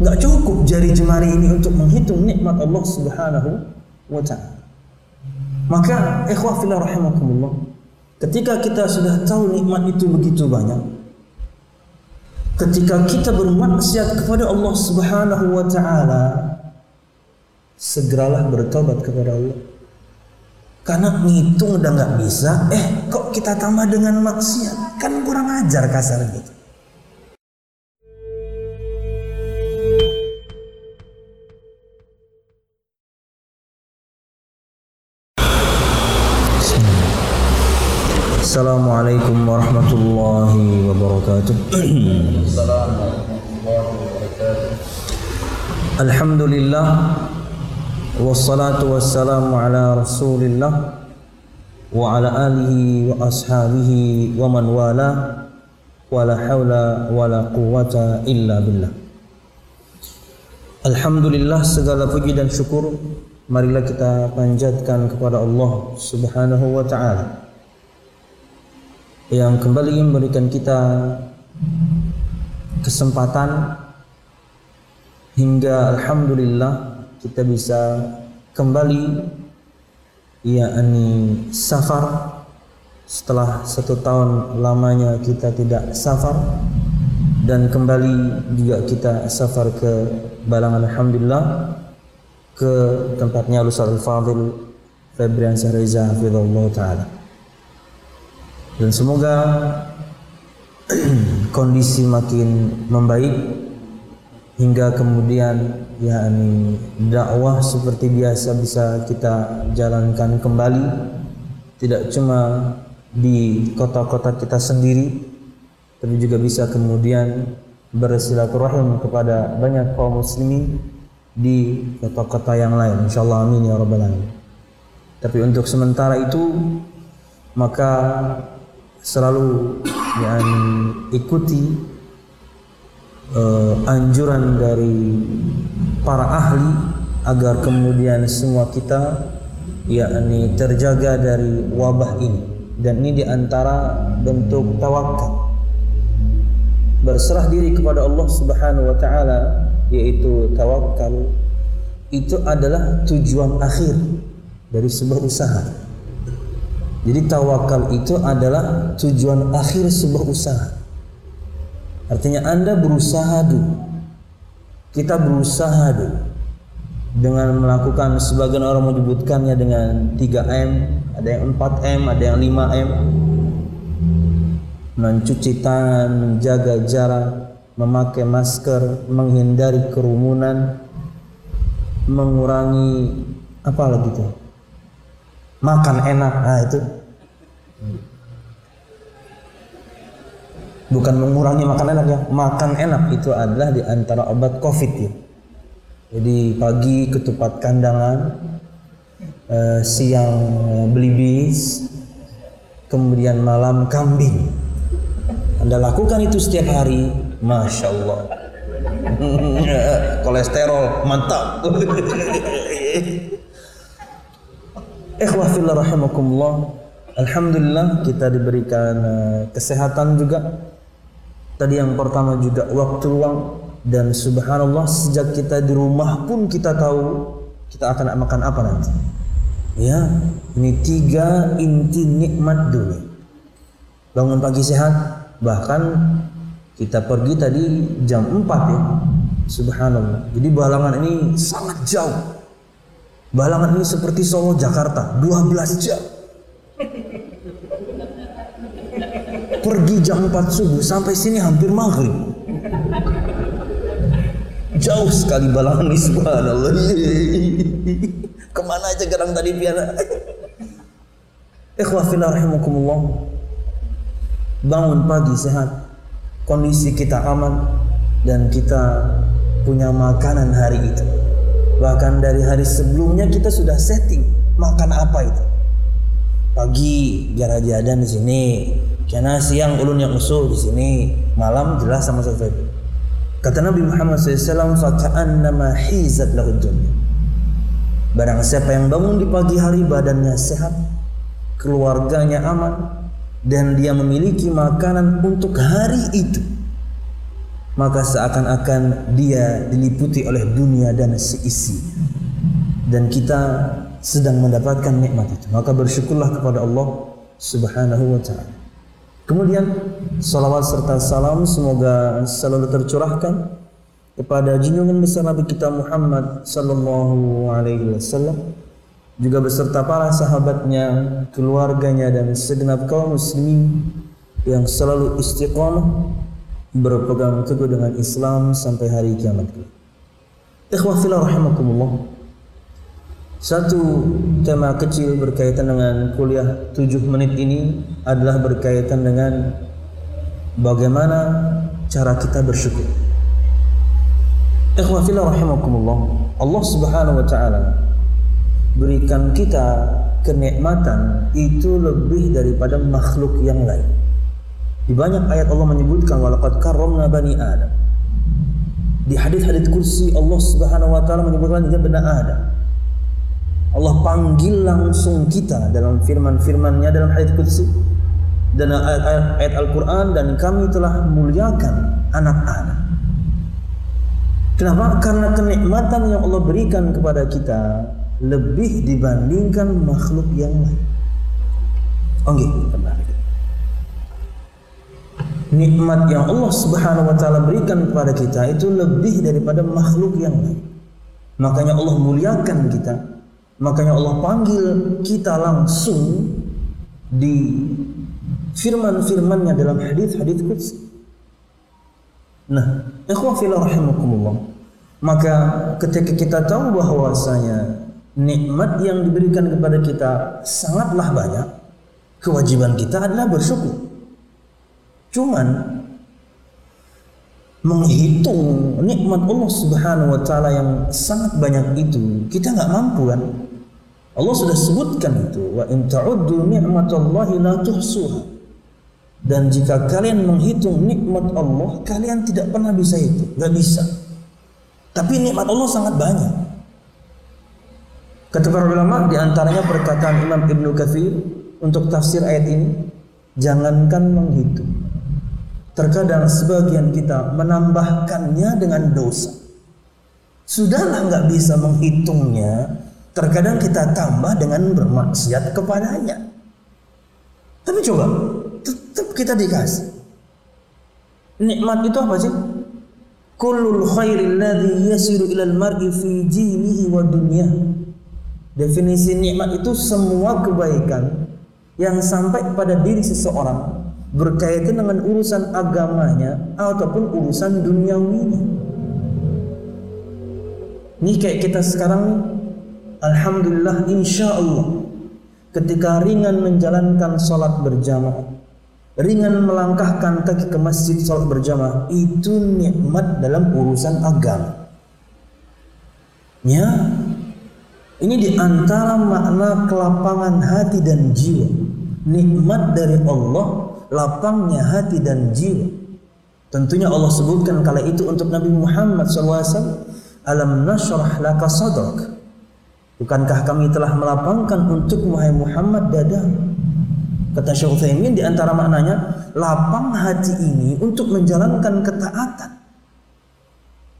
Nggak cukup jari jemari ini untuk menghitung nikmat Allah Subhanahu wa taala. Maka ikhwah fillah rahimakumullah, ketika kita sudah tahu nikmat itu begitu banyak, ketika kita bermaksiat kepada Allah Subhanahu wa taala, segeralah bertobat kepada Allah. Karena ngitung udah nggak bisa, eh kok kita tambah dengan maksiat? Kan kurang ajar kasar gitu. Assalamualaikum warahmatullahi wabarakatuh. Alhamdulillah wassalatu wassalamu ala Rasulillah wa ala alihi wa ashabihi wa man wala wala haula wala quwata illa billah. Alhamdulillah segala puji dan syukur marilah kita panjatkan kepada Allah Subhanahu wa taala yang kembali memberikan kita kesempatan hingga alhamdulillah kita bisa kembali yakni safar. Setelah satu tahun lamanya kita tidak safar dan kembali juga kita safar ke Balangan alhamdulillah ke tempatnya Ustaz Al-Fadil Febrian Reza Hafizullah Ta'ala dan semoga kondisi makin membaik hingga kemudian yakni dakwah seperti biasa bisa kita jalankan kembali tidak cuma di kota-kota kita sendiri tapi juga bisa kemudian bersilaturahim kepada banyak kaum muslimin di kota-kota yang lain. Insyaallah amin ya rabbal alamin. Tapi untuk sementara itu maka selalu yang ikuti uh, anjuran dari para ahli agar kemudian semua kita yakni terjaga dari wabah ini. Dan ini di antara bentuk tawakal berserah diri kepada Allah Subhanahu wa taala yaitu tawakal itu adalah tujuan akhir dari sebuah usaha jadi tawakal itu adalah tujuan akhir sebuah usaha. Artinya Anda berusaha dulu. Kita berusaha dulu. Dengan melakukan sebagian orang menyebutkannya dengan 3M, ada yang 4M, ada yang 5M. Mencuci tangan, menjaga jarak, memakai masker, menghindari kerumunan, mengurangi apa lagi tuh? Makan enak. Nah itu. Bukan mengurangi makan enak ya. Makan enak itu adalah di antara obat covid ya. Jadi pagi ketupat kandangan eh, siang beli bis kemudian malam kambing. Anda lakukan itu setiap hari. Masya Allah. Kolesterol mantap Ikhwah fillah rahimakumullah. Alhamdulillah kita diberikan uh, kesehatan juga. Tadi yang pertama juga waktu luang dan subhanallah sejak kita di rumah pun kita tahu kita akan makan apa nanti. Ya, ini tiga inti nikmat dunia. Bangun pagi sehat, bahkan kita pergi tadi jam 4 ya. Subhanallah. Jadi balangan ini sangat jauh Balangan ini seperti Solo Jakarta 12 jam. Pergi jam 4 subuh sampai sini hampir maghrib. Jauh sekali balangan ini subhanallah. Ke mana aja gerang tadi piana. Ikhwah rahimakumullah. Bangun pagi sehat. Kondisi kita aman dan kita punya makanan hari itu Bahkan dari hari sebelumnya kita sudah setting makan apa itu. Pagi gara jadan di sini, karena siang ulun yang usul di sini, malam jelas sama sesuatu. Kata Nabi Muhammad SAW, nama hizat lahu dunya. Barang siapa yang bangun di pagi hari badannya sehat, keluarganya aman, dan dia memiliki makanan untuk hari itu, maka seakan-akan dia diliputi oleh dunia dan seisi. Dan kita sedang mendapatkan nikmat itu. Maka bersyukurlah kepada Allah Subhanahu wa taala. Kemudian salawat serta salam semoga selalu tercurahkan kepada junjungan besar Nabi kita Muhammad sallallahu alaihi wasallam juga beserta para sahabatnya, keluarganya dan segenap kaum muslimin yang selalu istiqamah berpegang teguh dengan Islam sampai hari kiamat Ikhwah rahimakumullah. Satu tema kecil berkaitan dengan kuliah 7 menit ini adalah berkaitan dengan bagaimana cara kita bersyukur. Ikhwah fillah rahimakumullah. Allah Subhanahu wa taala berikan kita kenikmatan itu lebih daripada makhluk yang lain. Di banyak ayat Allah menyebutkan walaqad karramna bani Adam. Di hadis-hadis kursi Allah Subhanahu wa taala menyebutkan juga bani Adam. Allah panggil langsung kita dalam firman-firmannya dalam hadis kursi dan ayat-ayat Al-Qur'an dan kami telah muliakan anak Adam. Kenapa? Karena kenikmatan yang Allah berikan kepada kita lebih dibandingkan makhluk yang lain. Oke, okay, kembali nikmat yang Allah Subhanahu wa taala berikan kepada kita itu lebih daripada makhluk yang lain. Makanya Allah muliakan kita. Makanya Allah panggil kita langsung di firman-firmannya dalam hadis-hadis qudsi. Nah, ikhwah fillah rahimakumullah. Maka ketika kita tahu bahwasanya nikmat yang diberikan kepada kita sangatlah banyak, kewajiban kita adalah bersyukur. Cuman menghitung nikmat Allah Subhanahu wa taala yang sangat banyak itu, kita nggak mampu kan? Allah sudah sebutkan itu, wa in ta'uddu ni'matallahi la tuhsuha. Dan jika kalian menghitung nikmat Allah, kalian tidak pernah bisa itu, nggak bisa. Tapi nikmat Allah sangat banyak. Kata para ulama di antaranya perkataan Imam Ibnu Katsir untuk tafsir ayat ini, jangankan menghitung Terkadang sebagian kita menambahkannya dengan dosa. Sudahlah nggak bisa menghitungnya. Terkadang kita tambah dengan bermaksiat kepadanya. Tapi coba, tetap kita dikasih. Nikmat itu apa sih? Kullul khairil ladzi yasiru ilal mar'i fi dinihi wa dunya. Definisi nikmat itu semua kebaikan yang sampai pada diri seseorang berkaitan dengan urusan agamanya ataupun urusan duniawinya. Ini kayak kita sekarang Alhamdulillah insya Allah ketika ringan menjalankan sholat berjamaah ringan melangkahkan kaki ke masjid sholat berjamaah itu nikmat dalam urusan agama ya ini di antara makna kelapangan hati dan jiwa nikmat dari Allah lapangnya hati dan jiwa. Tentunya Allah sebutkan kala itu untuk Nabi Muhammad SAW. Alam nashrah laka sadrak. Bukankah kami telah melapangkan untuk Muhammad Muhammad dada? Kata Syekh Utsaimin di antara maknanya lapang hati ini untuk menjalankan ketaatan.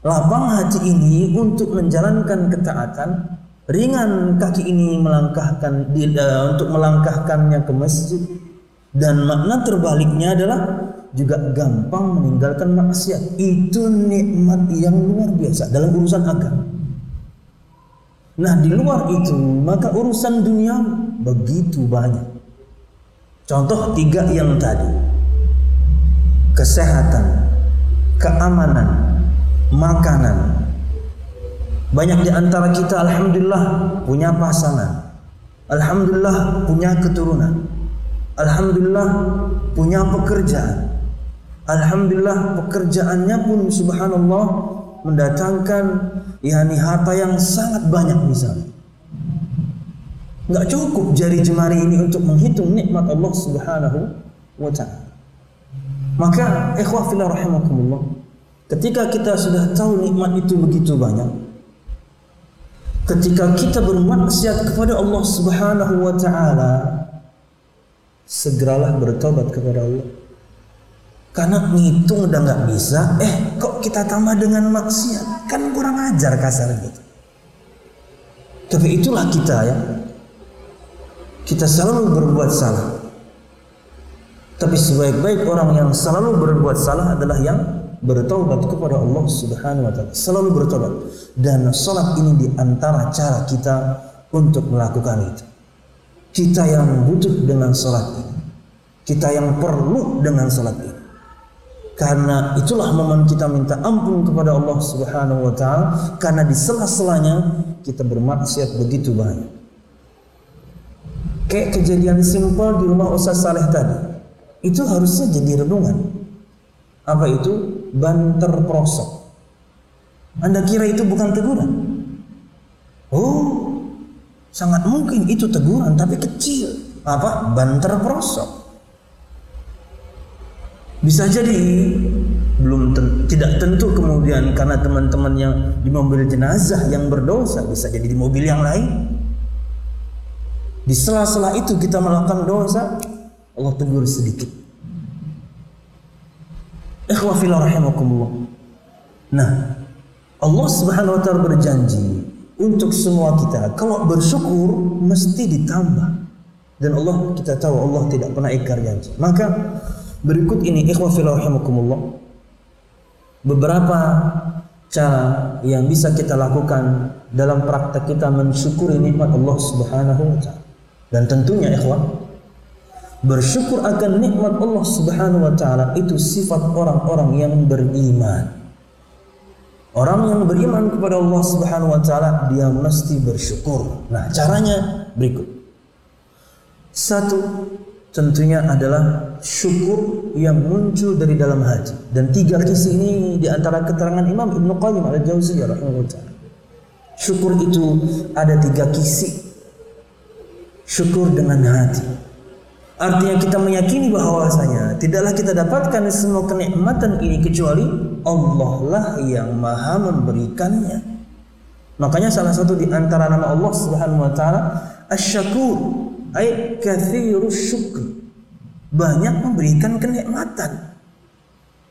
Lapang hati ini untuk menjalankan ketaatan. Ringan kaki ini melangkahkan uh, untuk melangkahkannya ke masjid dan makna terbaliknya adalah juga gampang meninggalkan maksiat. Itu nikmat yang luar biasa dalam urusan agama. Nah, di luar itu, maka urusan dunia begitu banyak. Contoh tiga yang tadi. Kesehatan, keamanan, makanan. Banyak di antara kita alhamdulillah punya pasangan. Alhamdulillah punya keturunan. Alhamdulillah punya pekerjaan. Alhamdulillah pekerjaannya pun subhanallah mendatangkan yakni harta yang sangat banyak misalnya. Enggak cukup jari jemari ini untuk menghitung nikmat Allah Subhanahu wa taala. Maka ikhwah fillah rahimakumullah, ketika kita sudah tahu nikmat itu begitu banyak, ketika kita bermaksiat kepada Allah Subhanahu wa taala, segeralah bertobat kepada Allah. Karena ngitung udah nggak bisa, eh kok kita tambah dengan maksiat? Kan kurang ajar kasar gitu. Tapi itulah kita ya. Kita selalu berbuat salah. Tapi sebaik-baik orang yang selalu berbuat salah adalah yang bertobat kepada Allah Subhanahu wa taala. Selalu bertobat. Dan salat ini di antara cara kita untuk melakukan itu. Kita yang butuh dengan salat ini. Kita yang perlu dengan salat ini. Karena itulah momen kita minta ampun kepada Allah Subhanahu wa taala karena di sela-selanya kita bermaksiat begitu banyak. Kayak kejadian simpel di rumah Ustaz Saleh tadi. Itu harusnya jadi renungan. Apa itu? Banter prosok. Anda kira itu bukan teguran? Oh, sangat mungkin itu teguran tapi kecil. Apa? Banter prosok. Bisa jadi belum ten, tidak tentu kemudian karena teman-teman yang di mobil jenazah yang berdosa bisa jadi di mobil yang lain. Di sela-sela itu kita melakukan dosa, Allah tegur sedikit. Ikhwafillah rahimakumullah. Nah, Allah Subhanahu wa taala berjanji untuk semua kita kalau bersyukur mesti ditambah. Dan Allah kita tahu Allah tidak pernah ingkar janji. Maka Berikut ini ikhwah rahimakumullah beberapa cara yang bisa kita lakukan dalam praktek kita mensyukuri nikmat Allah Subhanahu wa taala. Dan tentunya ikhwah bersyukur akan nikmat Allah Subhanahu wa taala itu sifat orang-orang yang beriman. Orang yang beriman kepada Allah Subhanahu wa taala dia mesti bersyukur. Nah, caranya berikut. Satu, tentunya adalah syukur yang muncul dari dalam hati. Dan tiga kisi ini di antara keterangan Imam Ibn Qayyim al-Jauziyah rahimahullah Syukur itu ada tiga kisi. Syukur dengan hati. Artinya kita meyakini bahwasanya tidaklah kita dapatkan semua kenikmatan ini kecuali Allah lah yang maha memberikannya. Makanya salah satu di antara nama Allah Subhanahu wa taala Asy-Syakur ay kathirus syukri banyak memberikan kenikmatan.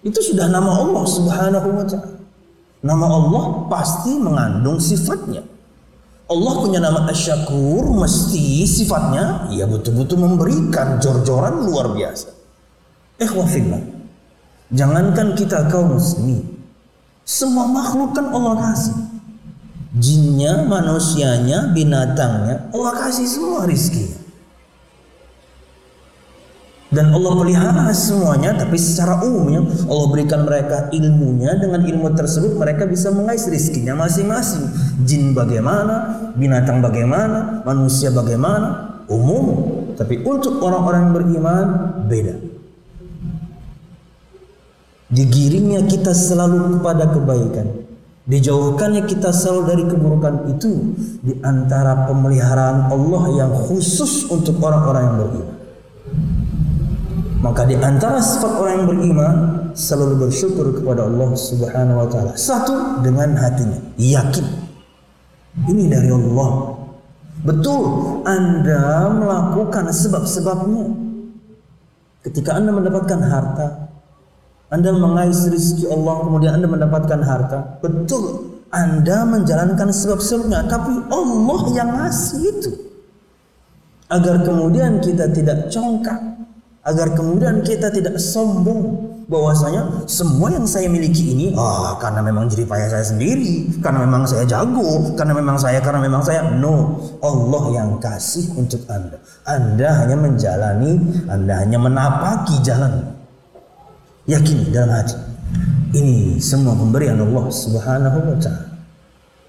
Itu sudah nama Allah subhanahu wa ta'ala. Nama Allah pasti mengandung sifatnya Allah punya nama asyakur mesti sifatnya ya betul-betul memberikan jor-joran luar biasa. Ikhwafillah jangankan kita kaum muslimin. Semua makhluk kan Allah kasih. Jinnya, manusianya, binatangnya Allah kasih semua rizkinya dan Allah pelihara semuanya tapi secara umumnya Allah berikan mereka ilmunya. Dengan ilmu tersebut mereka bisa mengais rizkinya masing-masing. Jin bagaimana binatang bagaimana manusia bagaimana umum. Tapi untuk orang-orang beriman beda. Digiringnya kita selalu kepada kebaikan. Dijauhkannya kita selalu dari keburukan itu di antara pemeliharaan Allah yang khusus untuk orang-orang yang beriman maka di antara sifat orang yang beriman selalu bersyukur kepada Allah Subhanahu wa taala. Satu dengan hatinya, yakin. Ini dari Allah. Betul, Anda melakukan sebab-sebabnya. Ketika Anda mendapatkan harta, Anda mengais rezeki Allah, kemudian Anda mendapatkan harta. Betul, Anda menjalankan sebab-sebabnya, tapi Allah yang ngasih itu. Agar kemudian kita tidak congkak, agar kemudian kita tidak sombong bahwasanya semua yang saya miliki ini ah karena memang jadi payah saya sendiri karena memang saya jago karena memang saya karena memang saya no. Allah yang kasih untuk anda. Anda hanya menjalani anda hanya menapaki jalan. Yakin dalam hati. Ini semua pemberian Allah subhanahu wa ta'ala.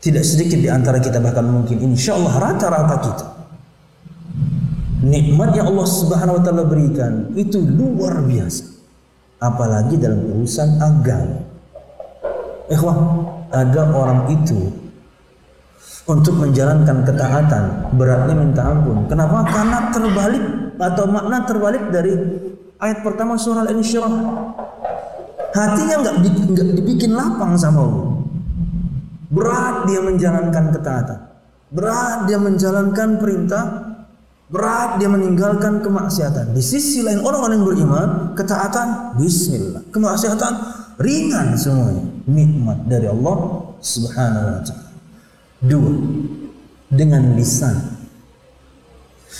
Tidak sedikit di antara kita bahkan mungkin. Insya Allah rata-rata kita nikmat yang Allah Subhanahu wa taala berikan itu luar biasa. Apalagi dalam urusan agama. Ikhwah, ada orang itu untuk menjalankan ketaatan beratnya minta ampun. Kenapa? Karena terbalik atau makna terbalik dari ayat pertama surah Al-Insyirah. Hatinya nggak nggak dibikin lapang sama Allah. Berat dia menjalankan ketaatan. Berat dia menjalankan perintah Berat dia meninggalkan kemaksiatan. Di sisi lain orang-orang yang beriman, ketaatan bismillah. Kemaksiatan ringan semuanya. Nikmat dari Allah Subhanahu wa taala. Dua, dengan lisan.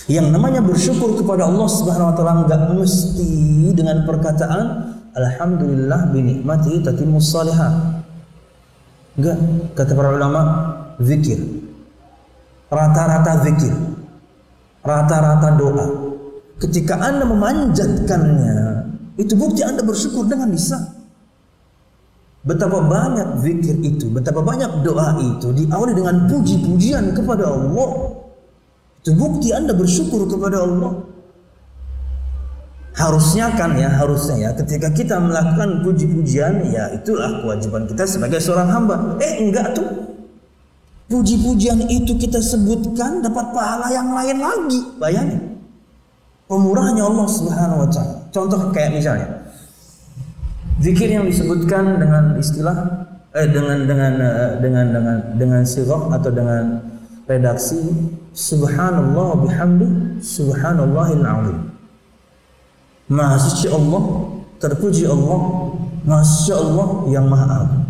Yang namanya bersyukur kepada Allah Subhanahu wa taala enggak mesti dengan perkataan alhamdulillah bi nikmati tatimmus salihat. Enggak, kata para ulama, zikir. Rata-rata zikir rata-rata doa. Ketika Anda memanjatkannya, itu bukti Anda bersyukur dengan lisan. Betapa banyak zikir itu, betapa banyak doa itu diawali dengan puji-pujian kepada Allah. Itu bukti Anda bersyukur kepada Allah. Harusnya kan ya, harusnya ya ketika kita melakukan puji-pujian ya itulah kewajiban kita sebagai seorang hamba. Eh enggak tuh. Puji-pujian itu kita sebutkan dapat pahala yang lain lagi. Bayangin. Pemurahnya Allah Subhanahu wa taala. Contoh kayak misalnya zikir yang disebutkan dengan istilah eh dengan dengan eh, dengan dengan dengan sirah atau dengan redaksi subhanallah bihamdi subhanallahil azim. Maha suci Allah, terpuji Allah, suci Allah yang Maha Agung.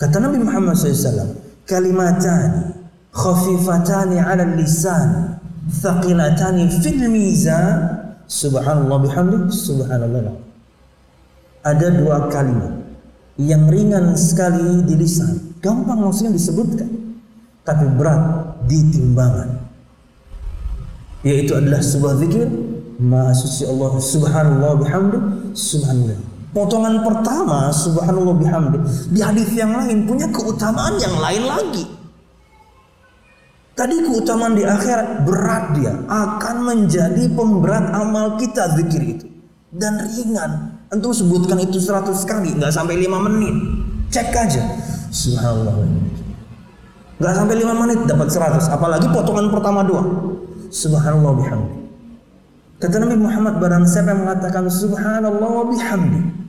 Kata Nabi Muhammad SAW, kalimatani khafifatani 'ala lisan thaqilatani fil mizan. Subhanallah bihamdi subhanallah. Ada dua kalimat yang ringan sekali di lisan. Gampang maksudnya disebutkan tapi berat di timbangan. Yaitu adalah sebuah zikir. Maha suci Allah subhanallah bihamdi subhanallah Potongan pertama subhanallah bihamdi di hadis yang lain punya keutamaan yang lain lagi. Tadi keutamaan di akhirat berat dia akan menjadi pemberat amal kita zikir itu dan ringan. Antum sebutkan itu 100 kali nggak sampai 5 menit. Cek aja. Subhanallah. Nggak sampai 5 menit dapat 100. Apalagi potongan pertama dua. Subhanallah bihamdi. Kata Nabi Muhammad barang siapa mengatakan subhanallah wa bihamdi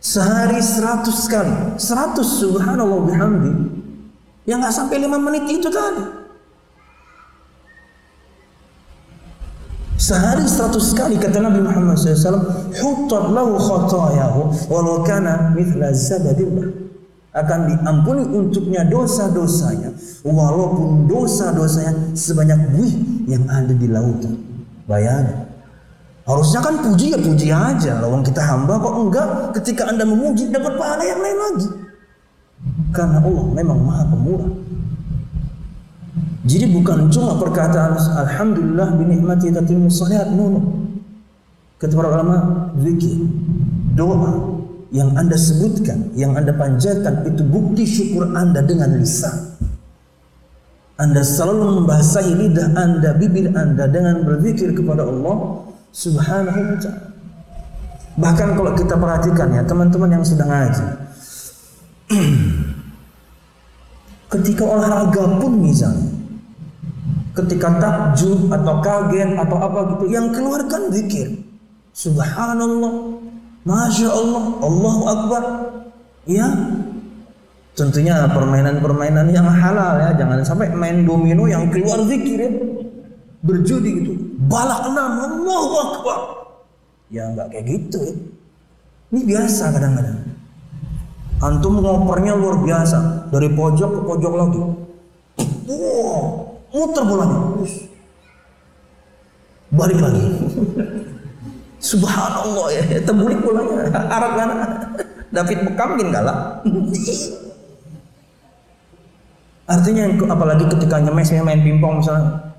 Sehari seratus kali. Seratus subhanallah bihamdi. Yang nggak sampai lima menit itu tadi. Sehari seratus kali kata Nabi Muhammad SAW, Huttat lahu khatayahu walau kana mithla zabadillah. Akan diampuni untuknya dosa-dosanya, walaupun dosa-dosanya sebanyak buih yang ada di lautan. Bayangin. Harusnya kan puji ya puji aja. Lawan kita hamba kok enggak ketika Anda memuji dapat pahala yang lain lagi. Karena Allah memang maha pemurah. Jadi bukan cuma perkataan Alhamdulillah binikmati tatimmu salihat. No, Kata para ulama, zikir, doa yang Anda sebutkan, yang Anda panjatkan itu bukti syukur Anda dengan lisan. Anda selalu membasahi lidah Anda, bibir Anda dengan berzikir kepada Allah Subhanahu wa ta'ala. Bahkan kalau kita perhatikan ya teman-teman yang sedang ngaji. ketika olahraga pun misalnya. Ketika takjub atau kaget atau apa gitu. Yang keluarkan zikir. Subhanallah. Masya Allah. Allahu Akbar. Ya. Tentunya permainan-permainan yang halal ya. Jangan sampai main domino yang keluar zikir ya berjudi gitu balak enam Allahu Akbar. Ya nggak kayak gitu ya. ini biasa kadang-kadang. Antum ngopernya luar biasa. Dari pojok ke pojok lagi. Wow muter bolanya. Balik lagi. Subhanallah ya. Terbulik bolanya. Arab kan David Beckham kalah artinya apalagi ketika nyemes main pingpong misalnya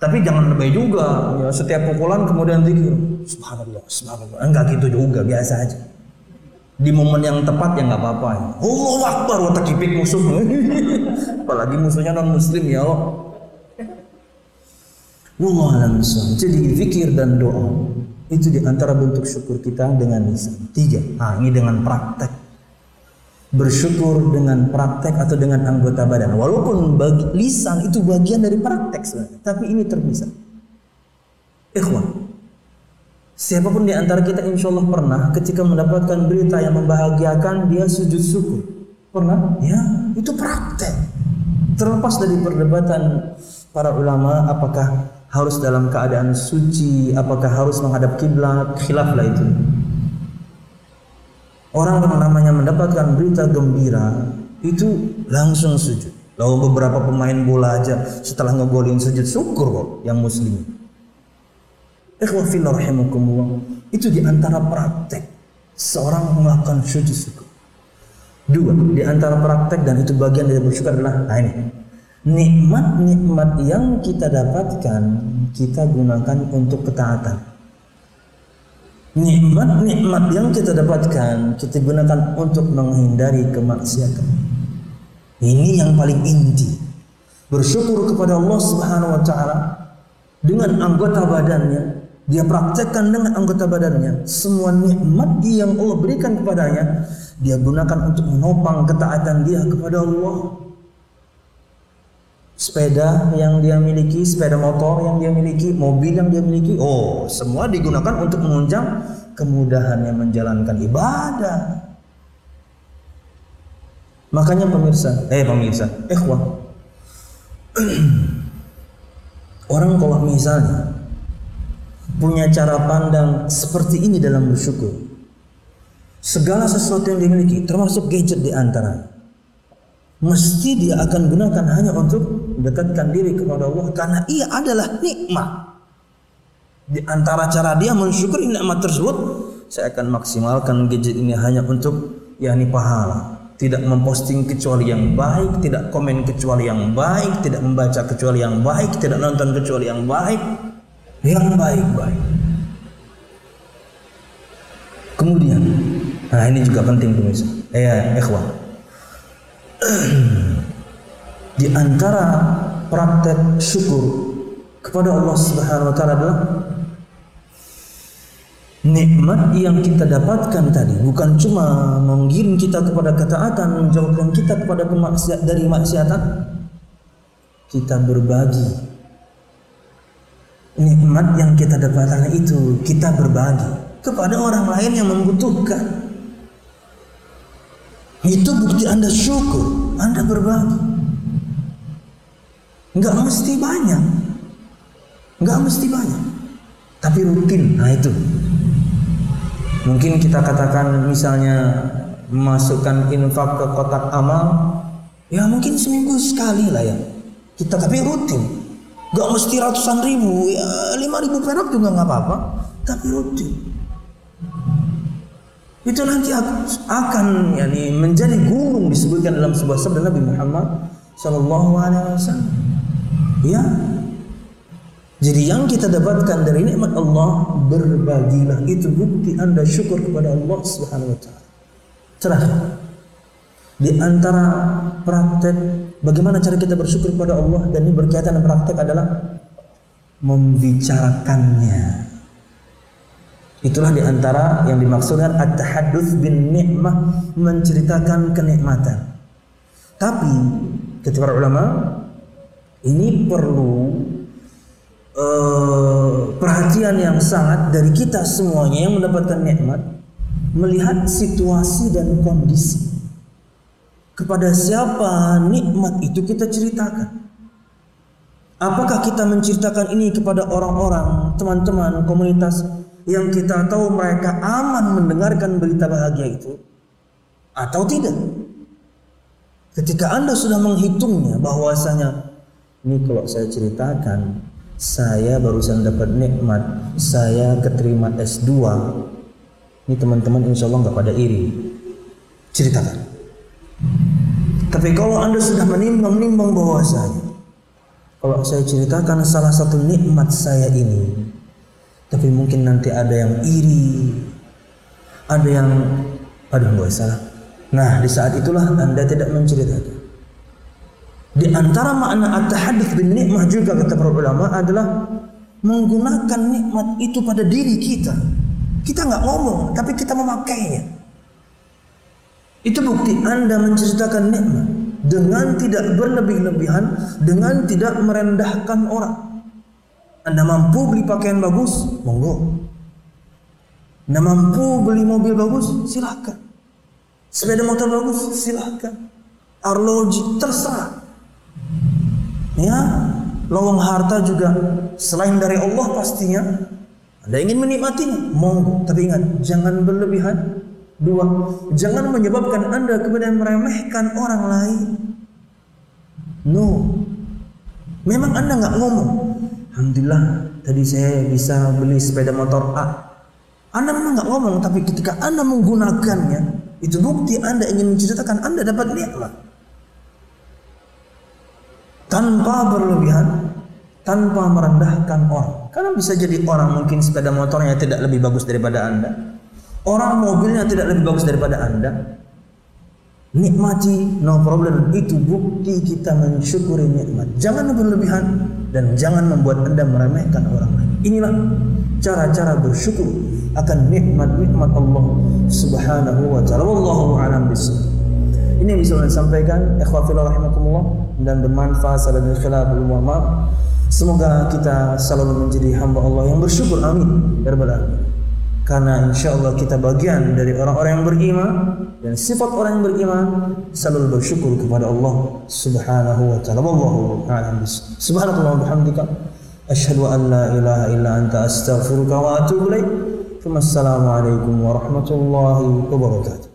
tapi jangan lebay juga. Ya, setiap pukulan kemudian zikir. Subhanallah, subhanallah. Enggak gitu juga, biasa aja. Di momen yang tepat ya nggak apa-apa. Allah Akbar, watak kipik musuh. Apalagi musuhnya non muslim ya Allah. Allah Jadi zikir dan doa itu di antara bentuk syukur kita dengan lisan. Tiga. Ah, ini dengan praktek bersyukur dengan praktek atau dengan anggota badan. Walaupun bagi, lisan itu bagian dari praktek tapi ini terpisah. Ikhwan, siapa pun di antara kita insya Allah pernah ketika mendapatkan berita yang membahagiakan dia sujud syukur. Pernah? Ya, itu praktek. Terlepas dari perdebatan para ulama apakah harus dalam keadaan suci, apakah harus menghadap kiblat, khilaf lah itu. Orang yang namanya mendapatkan berita gembira itu langsung sujud. Lalu beberapa pemain bola aja setelah ngegolin sujud syukur kok yang muslim. Ikhwafil rahimakumullah. Itu di antara praktek seorang melakukan sujud syukur. Dua, di antara praktek dan itu bagian dari bersyukur adalah nah ini nikmat-nikmat yang kita dapatkan kita gunakan untuk ketaatan. Nikmat-nikmat yang kita dapatkan kita gunakan untuk menghindari kemaksiatan. Ini yang paling inti. Bersyukur kepada Allah Subhanahu wa taala dengan anggota badannya dia praktekkan dengan anggota badannya semua nikmat yang Allah berikan kepadanya dia gunakan untuk menopang ketaatan dia kepada Allah sepeda yang dia miliki, sepeda motor yang dia miliki, mobil yang dia miliki, oh semua digunakan untuk menunjang kemudahannya menjalankan ibadah. Makanya pemirsa, eh pemirsa, ikhwah, orang kalau misalnya punya cara pandang seperti ini dalam bersyukur, segala sesuatu yang dimiliki, termasuk gadget di antara, mesti dia akan gunakan hanya untuk mendekatkan diri kepada Allah karena ia adalah nikmat. Di antara cara dia mensyukuri nikmat tersebut, saya akan maksimalkan gadget ini hanya untuk yakni pahala. Tidak memposting kecuali yang baik, tidak komen kecuali yang baik, tidak membaca kecuali yang baik, tidak nonton kecuali yang baik, yang baik-baik. Kemudian, nah ini juga penting pemirsa. Eh, ikhwan. di antara praktek syukur kepada Allah Subhanahu wa taala adalah nikmat yang kita dapatkan tadi. Bukan cuma menggiring kita kepada ketaatan menjauhkan kita kepada kemaksiat dari maksiatan kita berbagi. Nikmat yang kita dapatkan itu kita berbagi kepada orang lain yang membutuhkan. Itu bukti anda syukur anda berbagi Enggak mesti banyak. Enggak mesti banyak. Tapi rutin. Nah itu. Mungkin kita katakan misalnya masukkan infak ke kotak amal, ya mungkin seminggu sekali lah ya. Kita tapi rutin. Enggak mesti ratusan ribu, ya lima ribu perak juga nggak apa-apa. Tapi rutin. Itu nanti akan yani, menjadi gunung disebutkan dalam sebuah sabda Nabi Muhammad Sallallahu Alaihi Wasallam. Ya. Jadi yang kita dapatkan dari nikmat Allah berbagilah itu bukti Anda syukur kepada Allah Subhanahu wa taala. Terakhir di antara praktek bagaimana cara kita bersyukur kepada Allah dan ini berkaitan dengan praktek adalah membicarakannya. Itulah di antara yang dimaksudkan at-tahadduts bin nikmah menceritakan kenikmatan. Tapi kata para ulama ini perlu uh, perhatian yang sangat dari kita semuanya yang mendapatkan nikmat melihat situasi dan kondisi. Kepada siapa nikmat itu kita ceritakan. Apakah kita menceritakan ini kepada orang-orang, teman-teman, komunitas yang kita tahu mereka aman mendengarkan berita bahagia itu atau tidak? Ketika Anda sudah menghitungnya bahwasanya ini kalau saya ceritakan, saya barusan dapat nikmat, saya keterima S2. Ini teman-teman insya Allah nggak pada iri. Ceritakan. Tapi kalau anda sudah menimbang-nimbang bahwasanya, kalau saya ceritakan salah satu nikmat saya ini, tapi mungkin nanti ada yang iri, ada yang, aduh nggak salah. Nah di saat itulah anda tidak menceritakan. Di antara makna at-tahadduts bin nikmah juga kata para ulama adalah menggunakan nikmat itu pada diri kita. Kita nggak ngomong, tapi kita memakainya. Itu bukti Anda menceritakan nikmat dengan tidak berlebih-lebihan, dengan tidak merendahkan orang. Anda mampu beli pakaian bagus, monggo. Anda mampu beli mobil bagus, silakan. Sepeda motor bagus, silakan. Arloji terserah. Ya, lowong harta juga selain dari Allah pastinya. Anda ingin menikmatinya, monggo. Tapi ingat, jangan berlebihan. Dua, jangan menyebabkan Anda kemudian meremehkan orang lain. No. Memang Anda nggak ngomong. Alhamdulillah, tadi saya bisa beli sepeda motor A. Anda memang nggak ngomong, tapi ketika Anda menggunakannya, itu bukti Anda ingin menceritakan Anda dapat nikmat. Tanpa berlebihan, tanpa merendahkan orang. Karena bisa jadi orang mungkin sepeda motornya tidak lebih bagus daripada Anda. Orang mobilnya tidak lebih bagus daripada Anda. Nikmati, no problem. Itu bukti kita mensyukuri nikmat. Jangan berlebihan dan jangan membuat Anda meremehkan orang lain. Inilah cara-cara bersyukur akan nikmat-nikmat Allah Subhanahu wa taala. Wallahu a'lam bishawab. Ini bisa saya sampaikan. Ikhwafillah rahimakumullah dan bermanfaat salam khilaful ulama. Semoga kita selalu menjadi hamba Allah yang bersyukur. Amin. Ya. Karena insya Allah kita bagian dari orang-orang yang beriman dan sifat orang yang beriman selalu bersyukur kepada Allah Subhanahu wa taala. Wallahu a'lam Subhanallah bihamdika asyhadu an la ilaha illa anta astaghfiruka wa atubu ilaik. Assalamualaikum warahmatullahi wabarakatuh.